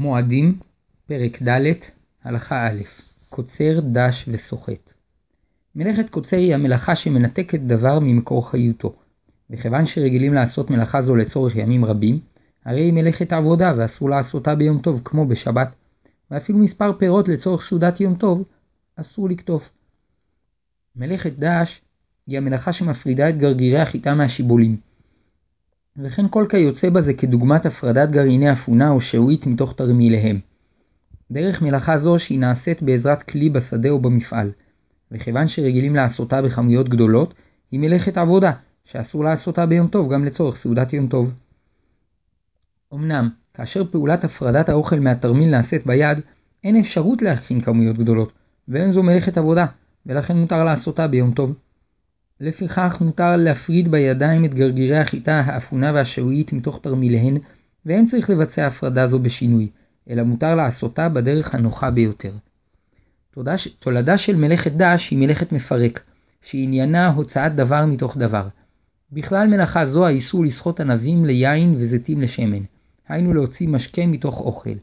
מועדים, פרק ד', הלכה א', קוצר, דש וסוחט. מלאכת קוצר היא המלאכה שמנתקת דבר ממקור חיותו. וכיוון שרגילים לעשות מלאכה זו לצורך ימים רבים, הרי היא מלאכת עבודה ואסור לעשותה ביום טוב כמו בשבת, ואפילו מספר פירות לצורך סעודת יום טוב אסור לקטוף. מלאכת דש היא המלאכה שמפרידה את גרגירי החיטה מהשיבולים. וכן כל כיוצא בזה כדוגמת הפרדת גרעיני אפונה או שעועית מתוך תרמיליהם. דרך מלאכה זו שהיא נעשית בעזרת כלי בשדה או במפעל, וכיוון שרגילים לעשותה בכמויות גדולות, היא מלאכת עבודה, שאסור לעשותה ביום טוב גם לצורך סעודת יום טוב. אמנם, כאשר פעולת הפרדת האוכל מהתרמיל נעשית ביד, אין אפשרות להכין כמויות גדולות, ואין זו מלאכת עבודה, ולכן מותר לעשותה ביום טוב. לפיכך מותר להפריד בידיים את גרגירי החיטה האפונה והשעועית מתוך תרמיליהן, ואין צריך לבצע הפרדה זו בשינוי, אלא מותר לעשותה בדרך הנוחה ביותר. תולדה של מלאכת דש היא מלאכת מפרק, שעניינה הוצאת דבר מתוך דבר. בכלל מלאכה זו האיסור לסחוט ענבים ליין וזיתים לשמן, היינו להוציא משקה מתוך אוכל.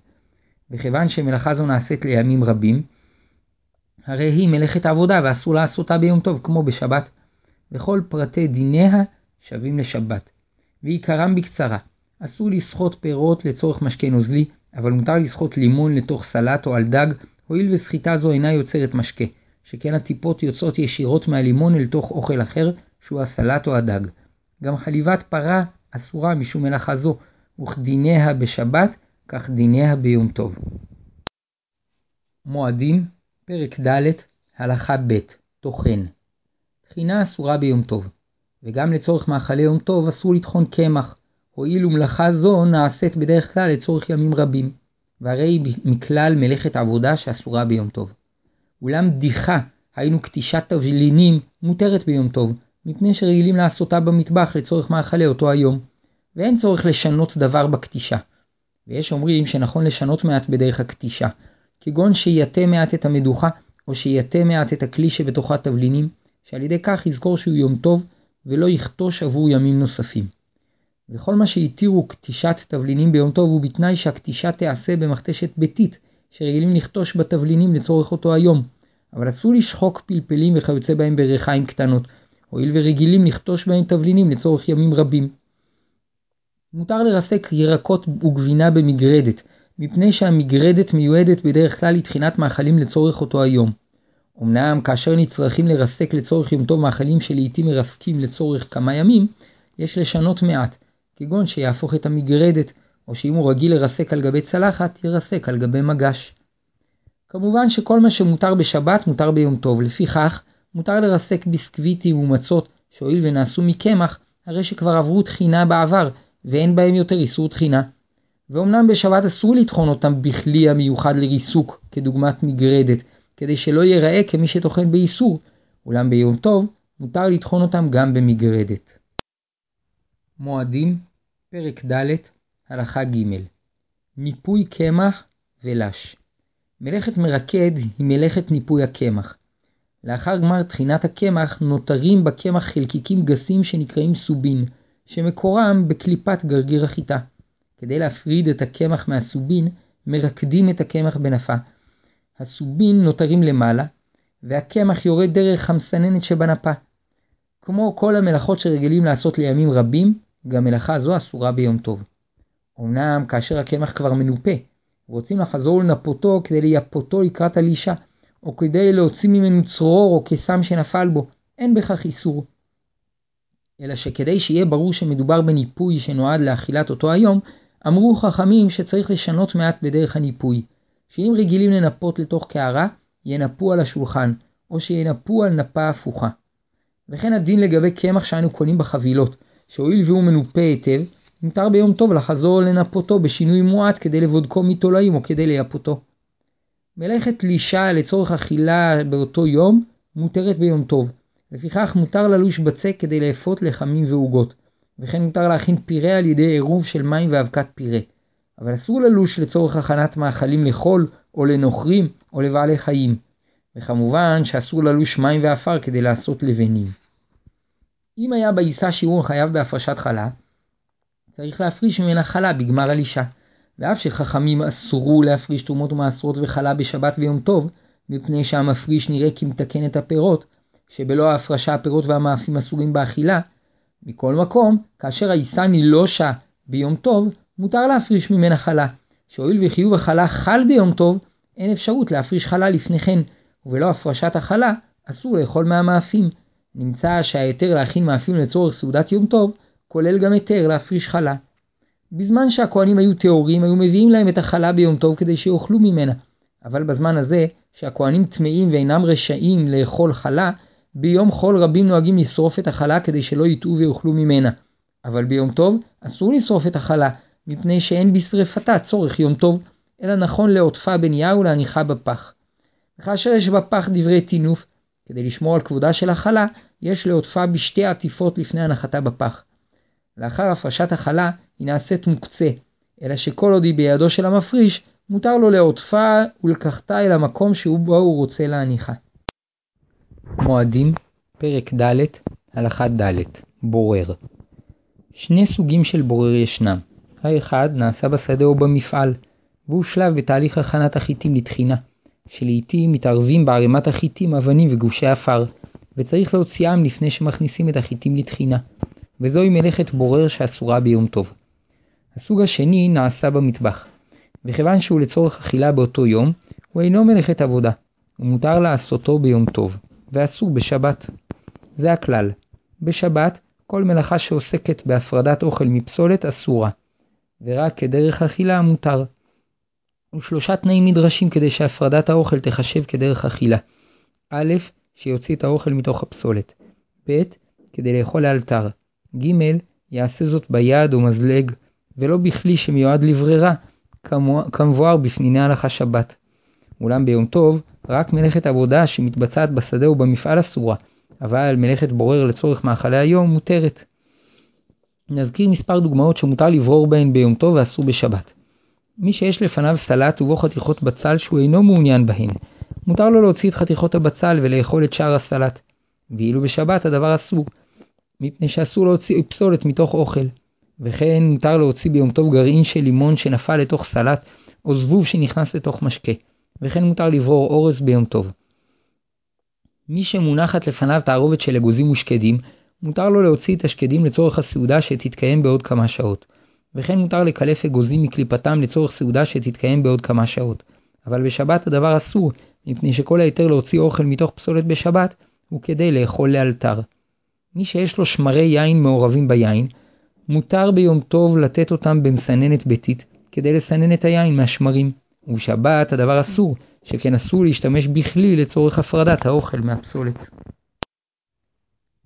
וכיוון שמלאכה זו נעשית לימים רבים, הרי היא מלאכת עבודה ואסור לעשותה ביום טוב כמו בשבת. וכל פרטי דיניה שווים לשבת. ועיקרם בקצרה, אסור לסחוט פירות לצורך משקה נוזלי, אבל מותר לסחוט לימון לתוך סלט או על דג, הואיל וסחיטה זו אינה יוצרת משקה, שכן הטיפות יוצאות ישירות מהלימון אל תוך אוכל אחר, שהוא הסלט או הדג. גם חליבת פרה אסורה משום מלאכה זו, וכדיניה בשבת, כך דיניה ביום טוב. מועדים, פרק ד', הלכה ב', טוחן. טחינה אסורה ביום טוב, וגם לצורך מאכלי יום טוב אסור לטחון קמח, הואיל ומלאכה זו נעשית בדרך כלל לצורך ימים רבים, והרי היא מכלל מלאכת עבודה שאסורה ביום טוב. אולם דיחה, היינו קטישת תבלינים, מותרת ביום טוב, מפני שרגילים לעשותה במטבח לצורך מאכלי אותו היום, ואין צורך לשנות דבר בקטישה. ויש אומרים שנכון לשנות מעט בדרך הקטישה, כגון שיתה מעט את המדוכה, או שיתה מעט את הכלי שבתוכה תבלינים, שעל ידי כך יזכור שהוא יום טוב, ולא יכתוש עבור ימים נוספים. וכל מה שהתירו קטישת תבלינים ביום טוב הוא בתנאי שהקטישה תיעשה במכתשת ביתית, שרגילים לכתוש בתבלינים לצורך אותו היום, אבל אסור לשחוק פלפלים וכיוצא בהם בריחיים קטנות, הואיל ורגילים לכתוש בהם תבלינים לצורך ימים רבים. מותר לרסק ירקות וגבינה במגרדת, מפני שהמגרדת מיועדת בדרך כלל לתחינת מאכלים לצורך אותו היום. אמנם כאשר נצרכים לרסק לצורך יום טוב מאכלים שלעיתים מרסקים לצורך כמה ימים, יש לשנות מעט, כגון שיהפוך את המגרדת, או שאם הוא רגיל לרסק על גבי צלחת, ירסק על גבי מגש. כמובן שכל מה שמותר בשבת מותר ביום טוב, לפיכך מותר לרסק ביסקוויטים ומצות שהואיל ונעשו מקמח, הרי שכבר עברו תחינה בעבר, ואין בהם יותר איסור תחינה. ואומנם בשבת אסור לטחון אותם בכלי המיוחד לריסוק, כדוגמת מגרדת, כדי שלא ייראה כמי שטוחן באיסור, אולם ביום טוב מותר לטחון אותם גם במגרדת. מועדים, פרק ד', הלכה ג' ניפוי קמח ולש. מלאכת מרקד היא מלאכת ניפוי הקמח. לאחר גמר טחינת הקמח נותרים בקמח חלקיקים גסים שנקראים סובין, שמקורם בקליפת גרגיר החיטה. כדי להפריד את הקמח מהסובין, מרקדים את הקמח בנפה. הסובין נותרים למעלה, והקמח יורד דרך המסננת שבנפה. כמו כל המלאכות שרגילים לעשות לימים רבים, גם מלאכה זו אסורה ביום טוב. אמנם כאשר הקמח כבר מנופה, רוצים לחזור לנפותו כדי לייפותו לקראת הלישה, או כדי להוציא ממנו צרור או קסם שנפל בו, אין בכך איסור. אלא שכדי שיהיה ברור שמדובר בניפוי שנועד לאכילת אותו היום, אמרו חכמים שצריך לשנות מעט בדרך הניפוי, שאם רגילים לנפות לתוך קערה, ינפו על השולחן, או שינפו על נפה הפוכה. וכן הדין לגבי קמח שאנו קונים בחבילות, שהואיל והוא מנופה היטב, מותר ביום טוב לחזור לנפותו בשינוי מועט כדי לבודקו מתולעים או כדי לייפותו. מלאכת לישה לצורך אכילה באותו יום מותרת ביום טוב, לפיכך מותר ללוש בצק כדי לאפות לחמים ועוגות, וכן מותר להכין פירה על ידי עירוב של מים ואבקת פירה. אבל אסור ללוש לצורך הכנת מאכלים לחול, או לנוכרים, או לבעלי חיים. וכמובן שאסור ללוש מים ועפר כדי לעשות לבנים. אם היה בעיסה שיעור חייב בהפרשת חלה, צריך להפריש ממנה חלה בגמר הלישה, ואף שחכמים אסרו להפריש תרומות ומעשרות וחלה בשבת ויום טוב, מפני שהמפריש נראה כמתקן את הפירות, שבלא ההפרשה הפירות והמאפים אסורים באכילה. מכל מקום, כאשר העיסה נילושה ביום טוב, מותר להפריש ממנה חלה, שהואיל וחיוב החלה חל ביום טוב, אין אפשרות להפריש חלה לפני כן, ובלא הפרשת החלה, אסור לאכול מהמאפים. נמצא שההיתר להכין מאפים לצורך סעודת יום טוב, כולל גם היתר להפריש חלה. בזמן שהכהנים היו טהורים, היו מביאים להם את החלה ביום טוב כדי שיאכלו ממנה. אבל בזמן הזה, שהכהנים טמאים ואינם רשאים לאכול חלה, ביום חול רבים נוהגים לשרוף את החלה כדי שלא יטעו ויאכלו ממנה. אבל ביום טוב אסור לשרוף את החלה, מפני שאין בשרפתה צורך יום טוב, אלא נכון לעוטפה בנייר ולהניחה בפח. וכאשר יש בפח דברי טינוף, כדי לשמור על כבודה של החלה, יש לעוטפה בשתי עטיפות לפני הנחתה בפח. לאחר הפרשת החלה היא נעשית מוקצה, אלא שכל עוד היא בידו של המפריש, מותר לו לעוטפה ולקחתה אל המקום שהוא בו הוא רוצה להניחה. מועדים, פרק ד', הלכה ד', בורר. שני סוגים של בורר ישנם. האחד נעשה בשדה או במפעל, והוא שלב בתהליך הכנת החיטים לתחינה, שלעיתים מתערבים בערימת החיטים אבנים וגושי עפר, וצריך להוציאם לפני שמכניסים את החיטים לתחינה, וזוהי מלאכת בורר שאסורה ביום טוב. הסוג השני נעשה במטבח, וכיוון שהוא לצורך אכילה באותו יום, הוא אינו מלאכת עבודה, ומותר לעשותו ביום טוב, ואסור בשבת. זה הכלל. בשבת, כל מלאכה שעוסקת בהפרדת אוכל מפסולת אסורה, ורק כדרך אכילה מותר. ושלושה תנאים נדרשים כדי שהפרדת האוכל תחשב כדרך אכילה. א', שיוציא את האוכל מתוך הפסולת. ב', כדי לאכול לאלתר. ג', יעשה זאת ביד או מזלג, ולא בכלי שמיועד לברירה, כמבואר בפניני הלכה שבת. אולם ביום טוב, רק מלאכת עבודה שמתבצעת בשדה ובמפעל אסורה, אבל מלאכת בורר לצורך מאכלי היום מותרת. נזכיר מספר דוגמאות שמותר לברור בהן ביום טוב ואסור בשבת. מי שיש לפניו סלט ובו חתיכות בצל שהוא אינו מעוניין בהן, מותר לו להוציא את חתיכות הבצל ולאכול את שאר הסלט, ואילו בשבת הדבר אסור, מפני שאסור להוציא פסולת מתוך אוכל. וכן מותר להוציא ביום טוב גרעין של לימון שנפל לתוך סלט, או זבוב שנכנס לתוך משקה, וכן מותר לברור אורז ביום טוב. מי שמונחת לפניו תערובת של אגוזים ושקדים, מותר לו להוציא את השקדים לצורך הסעודה שתתקיים בעוד כמה שעות, וכן מותר לקלף אגוזים מקליפתם לצורך סעודה שתתקיים בעוד כמה שעות. אבל בשבת הדבר אסור, מפני שכל היתר להוציא אוכל מתוך פסולת בשבת, הוא כדי לאכול לאלתר. מי שיש לו שמרי יין מעורבים ביין, מותר ביום טוב לתת אותם במסננת ביתית, כדי לסנן את היין מהשמרים, ובשבת הדבר אסור, שכן אסור להשתמש בכלי לצורך הפרדת האוכל מהפסולת.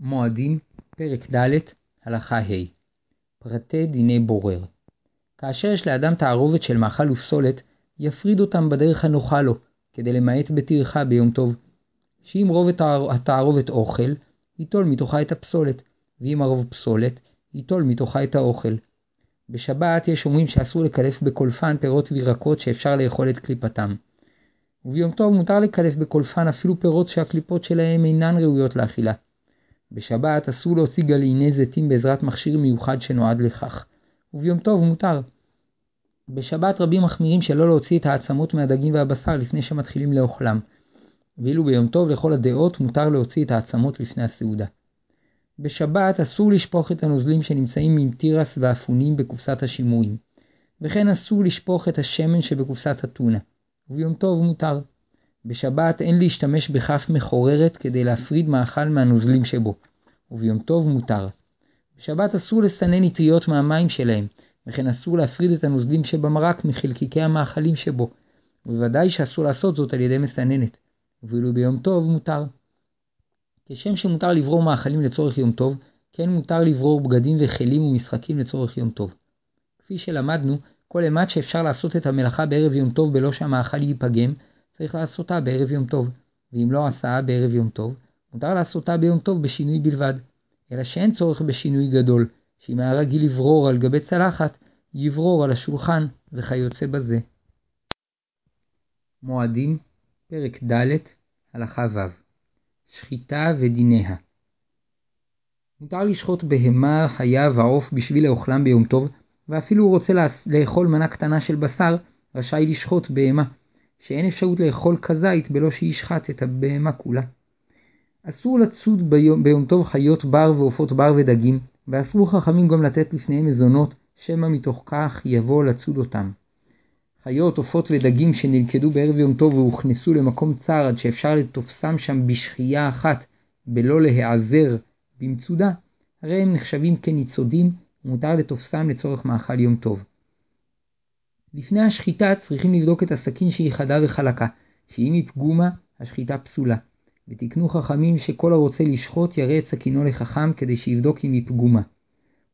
מועדים, פרק ד', הלכה ה' פרטי דיני בורר כאשר יש לאדם תערובת של מאכל ופסולת, יפריד אותם בדרך הנוחה לו, כדי למעט בטרחה ביום טוב. שאם רוב התערובת אוכל, ייטול מתוכה את הפסולת, ואם הרוב פסולת, ייטול מתוכה את האוכל. בשבת יש אומרים שאסור לקלף בקולפן פירות וירקות שאפשר לאכול את קליפתם. וביום טוב מותר לקלף בקולפן אפילו פירות שהקליפות שלהם אינן ראויות לאכילה. בשבת אסור להוציא גלעיני זיתים בעזרת מכשיר מיוחד שנועד לכך. וביום טוב מותר. בשבת רבים מחמירים שלא להוציא את העצמות מהדגים והבשר לפני שמתחילים לאוכלם. ואילו ביום טוב לכל הדעות מותר להוציא את העצמות לפני הסעודה. בשבת אסור לשפוך את הנוזלים שנמצאים עם תירס ואפונים בקופסת השימועים, וכן אסור לשפוך את השמן שבקופסת הטונה, וביום טוב מותר. בשבת אין להשתמש בכף מחוררת כדי להפריד מאכל מהנוזלים שבו, וביום טוב מותר. בשבת אסור לסנן אטריות מהמים שלהם, וכן אסור להפריד את הנוזלים שבמרק מחלקיקי המאכלים שבו, ובוודאי שאסור לעשות זאת על ידי מסננת, ואילו ביום טוב מותר. כשם שמותר לברור מאכלים לצורך יום טוב, כן מותר לברור בגדים וכלים ומשחקים לצורך יום טוב. כפי שלמדנו, כל אימת שאפשר לעשות את המלאכה בערב יום טוב בלא שהמאכל ייפגם, צריך לעשותה בערב יום טוב, ואם לא עשה בערב יום טוב, מותר לעשותה ביום טוב בשינוי בלבד. אלא שאין צורך בשינוי גדול, שאם היה רגיל לברור על גבי צלחת, יברור על השולחן וכיוצא בזה. מועדים, פרק ד', הלכה ו' שחיטה ודיניה. מותר לשחוט בהמה, חיה ועוף בשביל לאוכלם ביום טוב, ואפילו הוא רוצה לאכול מנה קטנה של בשר, רשאי לשחוט בהמה, שאין אפשרות לאכול כזית בלא שישחט את הבהמה כולה. אסור לצוד ביום, ביום טוב חיות בר ועופות בר ודגים, ואסרו חכמים גם לתת לפניהם מזונות, שמא מתוך כך יבוא לצוד אותם. חיות, עופות ודגים שנלכדו בערב יום טוב והוכנסו למקום צר עד שאפשר לתופסם שם בשחייה אחת, בלא להיעזר במצודה, הרי הם נחשבים כניצודים, ומותר לתופסם לצורך מאכל יום טוב. לפני השחיטה צריכים לבדוק את הסכין שהיא חדה וחלקה, שאם היא פגומה, השחיטה פסולה. ותקנו חכמים שכל הרוצה לשחוט יראה את סכינו לחכם כדי שיבדוק אם היא פגומה.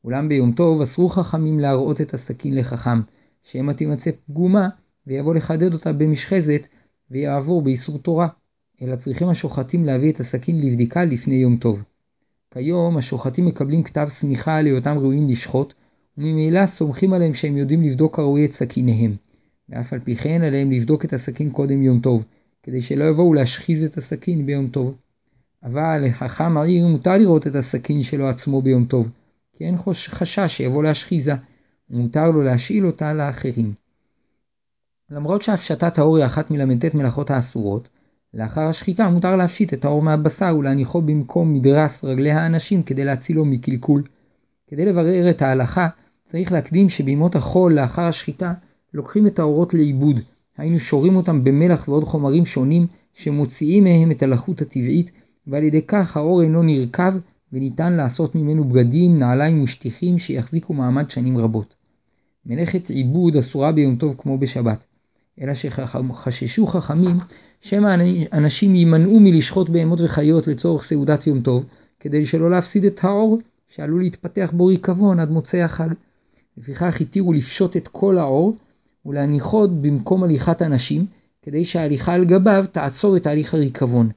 אולם ביום טוב אסרו חכמים להראות את הסכין לחכם, שמא תימצא פגומה ויבוא לחדד אותה במשחזת ויעבור באיסור תורה, אלא צריכים השוחטים להביא את הסכין לבדיקה לפני יום טוב. כיום השוחטים מקבלים כתב סמיכה על היותם ראויים לשחוט, וממילא סומכים עליהם שהם יודעים לבדוק כראוי את סכיניהם. ואף על פי כן עליהם לבדוק את הסכין קודם יום טוב, כדי שלא יבואו להשחיז את הסכין ביום טוב. אבל לחכם העיר מותר לראות את הסכין שלו עצמו ביום טוב, כי אין חשש שיבוא להשחיזה, ומותר לו להשאיל אותה לאחרים. למרות שהפשטת האור היא אחת מל"ט מלאכות האסורות, לאחר השחיטה מותר להפשיט את האור מהבשר ולהניחו במקום מדרס רגלי האנשים כדי להצילו מקלקול. כדי לברר את ההלכה, צריך להקדים שבימות החול לאחר השחיטה לוקחים את האורות לעיבוד, היינו שורים אותם במלח ועוד חומרים שונים שמוציאים מהם את הלחות הטבעית, ועל ידי כך האור אינו נרקב וניתן לעשות ממנו בגדים, נעליים ושטיחים שיחזיקו מעמד שנים רבות. מלאכת עיבוד אסורה ביום טוב כמו בשבת, אלא שחששו חכמים שמא אנשים יימנעו מלשחוט בהמות וחיות לצורך סעודת יום טוב, כדי שלא להפסיד את האור שעלול להתפתח בו ריקבון עד מוצאי החג. לפיכך התירו לפשוט את כל העור ולהניחו במקום הליכת אנשים, כדי שההליכה על גביו תעצור את תהליך הריקבון.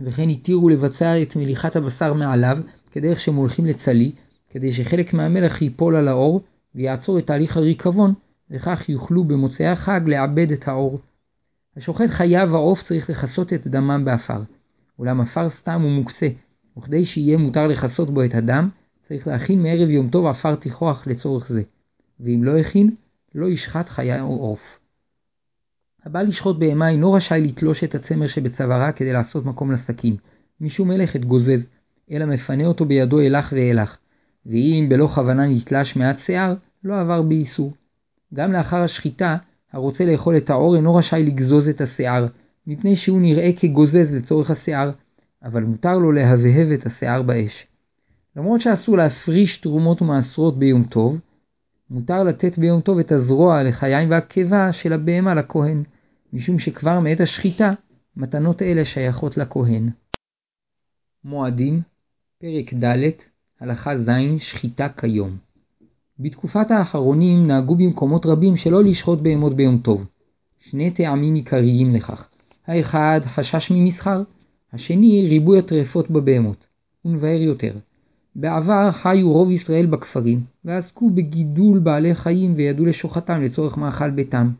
וכן התירו לבצע את מליחת הבשר מעליו, כדרך שהם הולכים לצלי, כדי שחלק מהמלח ייפול על העור, ויעצור את תהליך הריקבון, וכך יוכלו במוצאי החג לעבד את העור. השוחט חיה ועוף צריך לכסות את דמם בעפר, אולם עפר סתם הוא מוקצה, וכדי שיהיה מותר לכסות בו את הדם, צריך להכין מערב יום טוב עפר תיכוח לצורך זה, ואם לא הכין, לא ישחט חיה או עוף. הבא לשחוט בהמה אינו רשאי לתלוש את הצמר שבצווארה כדי לעשות מקום לסכין, משום מלאכת גוזז, אלא מפנה אותו בידו אלך ואלך, ואם בלא כוונה נתלש מעט שיער, לא עבר באיסור. גם לאחר השחיטה, הרוצה לאכול את העור אינו רשאי לגזוז את השיער, מפני שהוא נראה כגוזז לצורך השיער, אבל מותר לו להבהב את השיער באש. למרות שאסור להפריש תרומות ומעשרות ביום טוב, מותר לתת ביום טוב את הזרוע לחיים והקיבה של הבהמה לכהן, משום שכבר מעת השחיטה, מתנות אלה שייכות לכהן. מועדים, פרק ד', הלכה ז', שחיטה כיום. בתקופת האחרונים נהגו במקומות רבים שלא לשחוט בהמות ביום טוב. שני טעמים עיקריים לכך. האחד, חשש ממסחר. השני, ריבוי הטרפות בבהמות. ונבהר יותר. בעבר חיו רוב ישראל בכפרים, ועסקו בגידול בעלי חיים וידעו לשוחטם לצורך מאכל ביתם.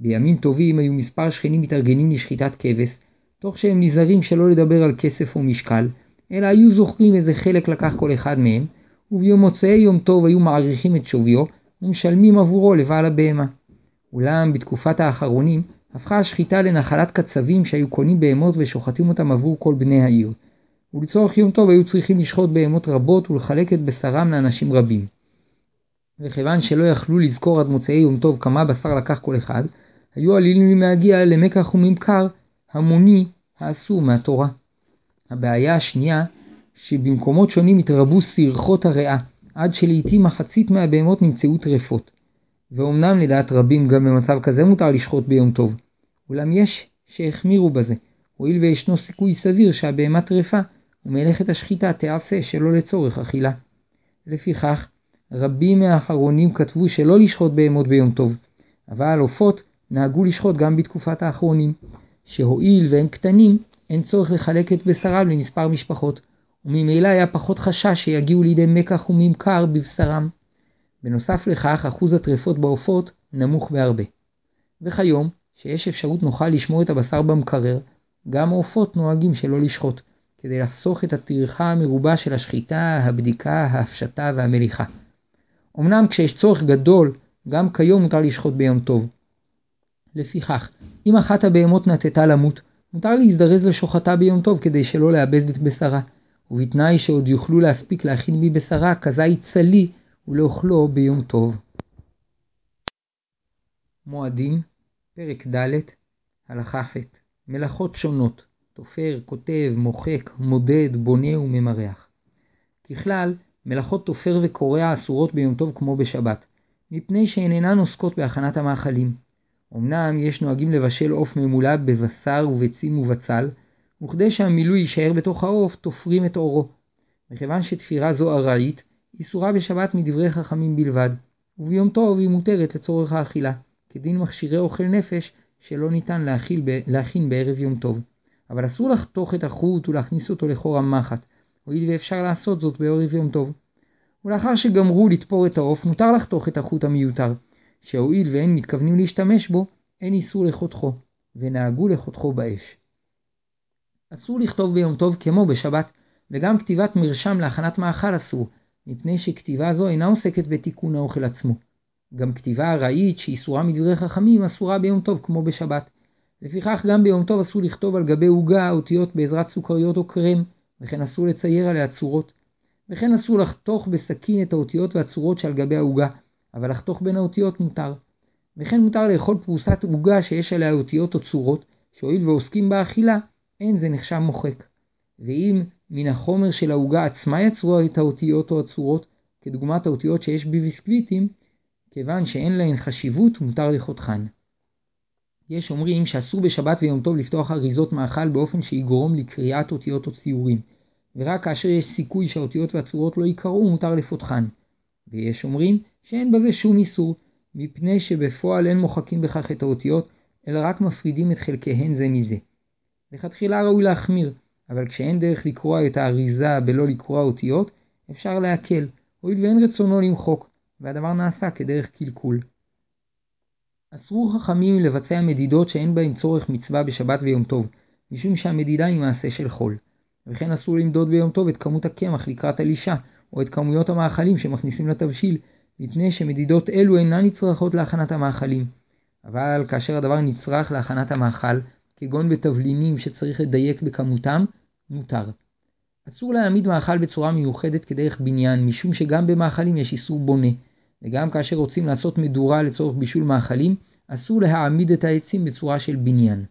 בימים טובים היו מספר שכנים מתארגנים לשחיטת כבש, תוך שהם נזהרים שלא לדבר על כסף או משקל, אלא היו זוכרים איזה חלק לקח כל אחד מהם, וביום מוצאי יום טוב היו מעריכים את שוויו, ומשלמים עבורו לבעל הבהמה. אולם בתקופת האחרונים הפכה השחיטה לנחלת קצבים שהיו קונים בהמות ושוחטים אותם עבור כל בני העיר. ולצורך יום טוב היו צריכים לשחוט בהמות רבות ולחלק את בשרם לאנשים רבים. וכיוון שלא יכלו לזכור עד מוצאי יום טוב כמה בשר לקח כל אחד, היו עלילים להגיע למקח וממכר המוני האסור מהתורה. הבעיה השנייה, שבמקומות שונים התרבו סרחות הריאה, עד שלעיתים מחצית מהבהמות נמצאו טרפות. ואומנם לדעת רבים גם במצב כזה מותר לשחוט ביום טוב, אולם יש שהחמירו בזה, הואיל וישנו סיכוי סביר שהבהמה טרפה, ומלאכת השחיטה תיעשה שלא לצורך אכילה. לפיכך, רבים מהאחרונים כתבו שלא לשחוט בהמות ביום טוב, אבל עופות נהגו לשחוט גם בתקופת האחרונים, שהואיל והם קטנים, אין צורך לחלק את בשרם למספר משפחות, וממילא היה פחות חשש שיגיעו לידי מקח וממכר בבשרם. בנוסף לכך, אחוז הטרפות בעופות נמוך בהרבה. וכיום, שיש אפשרות נוחה לשמור את הבשר במקרר, גם העופות נוהגים שלא לשחוט, כדי לחסוך את הטרחה המרובה של השחיטה, הבדיקה, ההפשטה והמליחה. אמנם כשיש צורך גדול, גם כיום מותר לשחוט ביום טוב. לפיכך, אם אחת הבהמות נטטה למות, מותר להזדרז לשוחטה ביום טוב כדי שלא לאבד את בשרה, ובתנאי שעוד יוכלו להספיק להכין מבשרה כזית צלי ולאוכלו ביום טוב. מועדים, פרק ד', הלכה ח' מלאכות שונות, תופר, כותב, מוחק, מודד, בונה וממרח. ככלל, מלאכות תופר וקורע אסורות ביום טוב כמו בשבת, מפני שהן אינן עוסקות בהכנת המאכלים. אמנם יש נוהגים לבשל עוף ממולא בבשר וביצים ובצל, וכדי שהמילוי יישאר בתוך העוף, תופרים את עורו. מכיוון שתפירה זו ארעית, היא אסורה בשבת מדברי חכמים בלבד, וביום טוב היא מותרת לצורך האכילה, כדין מכשירי אוכל נפש שלא ניתן להכין בערב יום טוב. אבל אסור לחתוך את החוט ולהכניס אותו לחור המחט, הואיל ואפשר לעשות זאת בערב יום טוב. ולאחר שגמרו לתפור את העוף, מותר לחתוך את החוט המיותר, שהואיל ואין מתכוונים להשתמש בו, אין איסור לחותכו, ונהגו לחותכו באש. אסור לכתוב ביום טוב כמו בשבת, וגם כתיבת מרשם להכנת מאכל אסור, מפני שכתיבה זו אינה עוסקת בתיקון האוכל עצמו. גם כתיבה ארעית שאיסורה מדברי חכמים אסורה ביום טוב כמו בשבת. לפיכך גם ביום טוב אסור לכתוב על גבי עוגה אותיות בעזרת סוכריות או קרם, וכן אסור לצייר עליה צורות. וכן אסור לחתוך בסכין את האותיות והצורות שעל גבי העוגה, אבל לחתוך בין האותיות מותר. וכן מותר לאכול פרוסת עוגה שיש עליה אותיות או צורות, שהואיל ועוסקים באכילה, אין זה נחשב מוחק. ואם מן החומר של העוגה עצמה יצרו את האותיות או הצורות, כדוגמת האותיות שיש בביסקוויטים, כיוון שאין להן חשיבות, מותר לחותכן. יש אומרים שאסור בשבת ויום טוב לפתוח אריזות מאכל באופן שיגרום לקריאת אותיות או ציורים, ורק כאשר יש סיכוי שהאותיות והצורות לא ייקראו, מותר לפותחן. ויש אומרים שאין בזה שום איסור, מפני שבפועל אין מוחקים בכך את האותיות, אלא רק מפרידים את חלקיהן זה מזה. לכתחילה ראוי להחמיר, אבל כשאין דרך לקרוע את האריזה בלא לקרוע אותיות, אפשר להקל, הואיל ואין רצונו למחוק, והדבר נעשה כדרך קלקול. אסרו חכמים לבצע מדידות שאין בהם צורך מצווה בשבת ויום טוב, משום שהמדידה היא מעשה של חול. וכן אסור למדוד ביום טוב את כמות הקמח לקראת הלישה, או את כמויות המאכלים שמכניסים לתבשיל, מפני שמדידות אלו אינן נצרכות להכנת המאכלים. אבל כאשר הדבר נצרך להכנת המאכל, כגון בתבלינים שצריך לדייק בכמותם, מותר. אסור להעמיד מאכל בצורה מיוחדת כדרך בניין, משום שגם במאכלים יש איסור בונה, וגם כאשר רוצים לעשות מדורה לצורך בישול מאכלים, אסור להעמיד את העצים בצורה של בניין.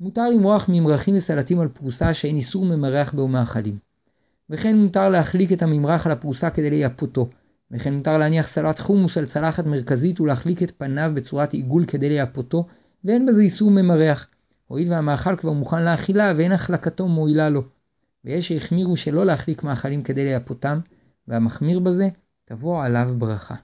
מותר למרוח ממרחים וסלטים על פרוסה שאין איסור ממרח בו מאכלים. וכן מותר להחליק את הממרח על הפרוסה כדי לייפותו, וכן מותר להניח סלט חומוס על צלחת מרכזית ולהחליק את פניו בצורת עיגול כדי לייפותו, ואין בזה איסור ממרח, הואיל והמאכל כבר מוכן לאכילה ואין החלקתו מועילה לו. ויש שהחמירו שלא להחליק מאכלים כדי לייפותם, והמחמיר בזה תבוא עליו ברכה.